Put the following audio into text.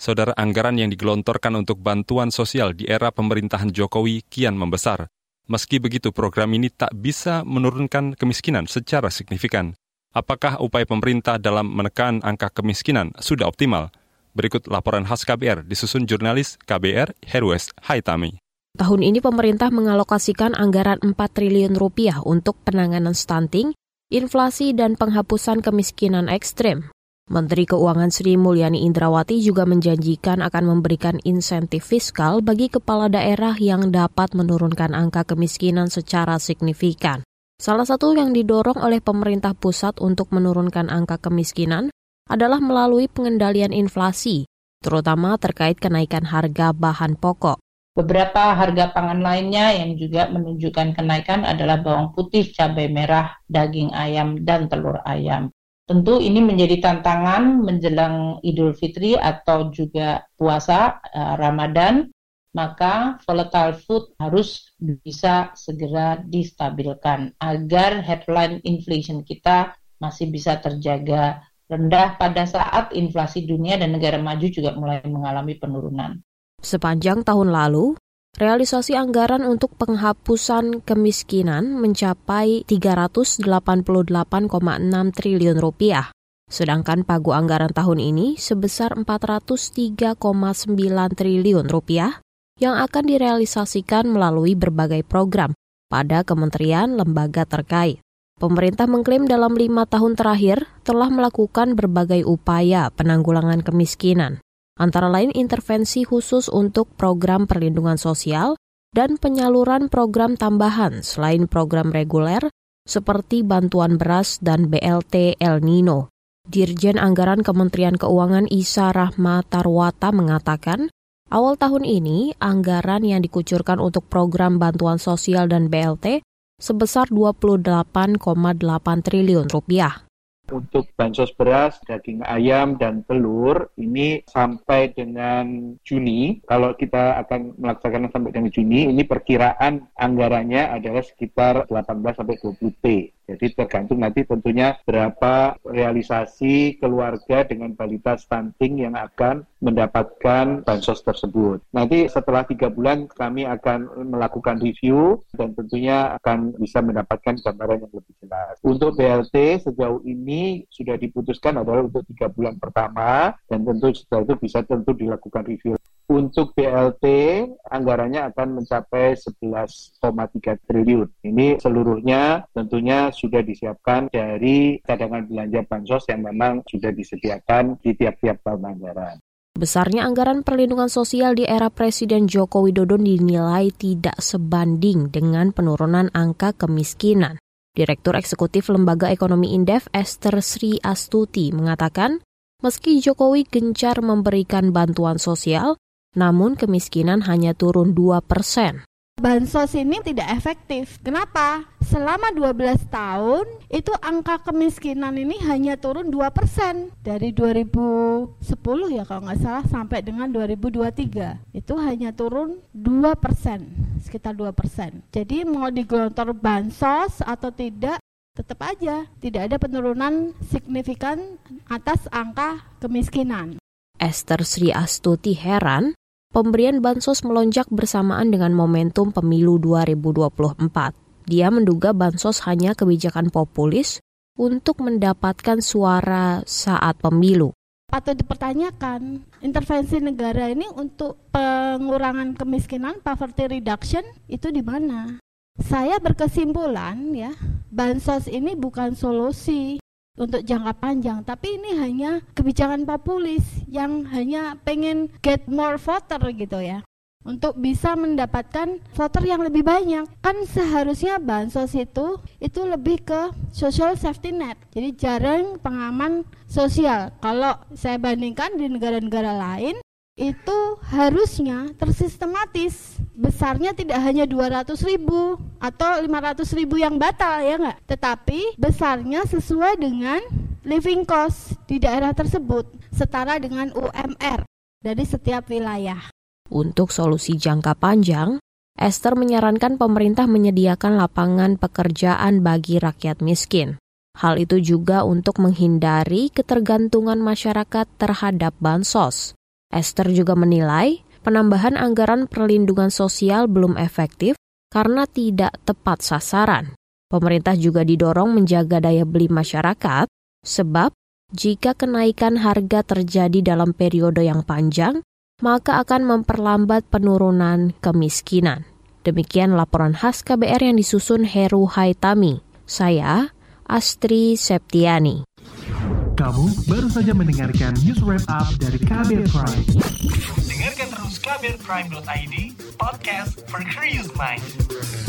Saudara anggaran yang digelontorkan untuk bantuan sosial di era pemerintahan Jokowi kian membesar. Meski begitu, program ini tak bisa menurunkan kemiskinan secara signifikan. Apakah upaya pemerintah dalam menekan angka kemiskinan sudah optimal? Berikut laporan khas KBR disusun jurnalis KBR Herwes Haitami. Tahun ini pemerintah mengalokasikan anggaran 4 triliun rupiah untuk penanganan stunting, inflasi, dan penghapusan kemiskinan ekstrim. Menteri Keuangan Sri Mulyani Indrawati juga menjanjikan akan memberikan insentif fiskal bagi kepala daerah yang dapat menurunkan angka kemiskinan secara signifikan. Salah satu yang didorong oleh pemerintah pusat untuk menurunkan angka kemiskinan adalah melalui pengendalian inflasi, terutama terkait kenaikan harga bahan pokok. Beberapa harga pangan lainnya yang juga menunjukkan kenaikan adalah bawang putih, cabai merah, daging ayam, dan telur ayam. Tentu ini menjadi tantangan menjelang Idul Fitri atau juga puasa uh, Ramadan, maka volatile food harus bisa segera distabilkan agar headline inflation kita masih bisa terjaga rendah pada saat inflasi dunia dan negara maju juga mulai mengalami penurunan. Sepanjang tahun lalu, realisasi anggaran untuk penghapusan kemiskinan mencapai 388,6 triliun rupiah. Sedangkan pagu anggaran tahun ini sebesar 403,9 triliun rupiah yang akan direalisasikan melalui berbagai program pada kementerian lembaga terkait. Pemerintah mengklaim dalam lima tahun terakhir telah melakukan berbagai upaya penanggulangan kemiskinan, antara lain intervensi khusus untuk program perlindungan sosial dan penyaluran program tambahan selain program reguler seperti bantuan beras dan BLT El Nino. Dirjen Anggaran Kementerian Keuangan Isa Rahma Tarwata mengatakan, awal tahun ini anggaran yang dikucurkan untuk program bantuan sosial dan BLT sebesar 28,8 triliun rupiah. Untuk bansos beras, daging ayam, dan telur ini sampai dengan Juni. Kalau kita akan melaksanakan sampai dengan Juni, ini perkiraan anggarannya adalah sekitar 18 sampai 20 T. Jadi tergantung nanti tentunya berapa realisasi keluarga dengan balita stunting yang akan mendapatkan bansos tersebut. Nanti setelah tiga bulan kami akan melakukan review dan tentunya akan bisa mendapatkan gambaran yang lebih jelas. Untuk BLT sejauh ini sudah diputuskan adalah untuk tiga bulan pertama dan tentu setelah itu bisa tentu dilakukan review. Untuk BLT anggarannya akan mencapai 11,3 triliun. Ini seluruhnya tentunya sudah disiapkan dari cadangan belanja bansos yang memang sudah disediakan di tiap-tiap tahun anggaran. Besarnya anggaran perlindungan sosial di era Presiden Joko Widodo dinilai tidak sebanding dengan penurunan angka kemiskinan. Direktur Eksekutif Lembaga Ekonomi Indef Esther Sri Astuti mengatakan, meski Jokowi gencar memberikan bantuan sosial, namun kemiskinan hanya turun 2 persen. Bansos ini tidak efektif. Kenapa? Selama 12 tahun itu angka kemiskinan ini hanya turun 2% dari 2010 ya kalau nggak salah sampai dengan 2023. Itu hanya turun 2%, sekitar 2%. Jadi mau digelontor bansos atau tidak tetap aja tidak ada penurunan signifikan atas angka kemiskinan. Esther Sri Astuti heran pemberian bansos melonjak bersamaan dengan momentum pemilu 2024. Dia menduga bansos hanya kebijakan populis untuk mendapatkan suara saat pemilu. Atau dipertanyakan, intervensi negara ini untuk pengurangan kemiskinan, poverty reduction, itu di mana? Saya berkesimpulan ya, bansos ini bukan solusi untuk jangka panjang, tapi ini hanya kebijakan populis yang hanya pengen get more voter gitu ya untuk bisa mendapatkan voter yang lebih banyak. Kan seharusnya bansos itu itu lebih ke social safety net. Jadi jarang pengaman sosial. Kalau saya bandingkan di negara-negara lain itu harusnya tersistematis besarnya tidak hanya 200 ribu atau 500 ribu yang batal ya enggak tetapi besarnya sesuai dengan living cost di daerah tersebut setara dengan UMR dari setiap wilayah. Untuk solusi jangka panjang Esther menyarankan pemerintah menyediakan lapangan pekerjaan bagi rakyat miskin. Hal itu juga untuk menghindari ketergantungan masyarakat terhadap bansos. Esther juga menilai penambahan anggaran perlindungan sosial belum efektif karena tidak tepat sasaran. Pemerintah juga didorong menjaga daya beli masyarakat, sebab jika kenaikan harga terjadi dalam periode yang panjang, maka akan memperlambat penurunan kemiskinan. Demikian laporan khas KBR yang disusun Heru Haitami. Saya, Astri Septiani. Kamu baru saja mendengarkan news wrap up dari KBR Prime. Kbrprime.id, podcast for curious mind.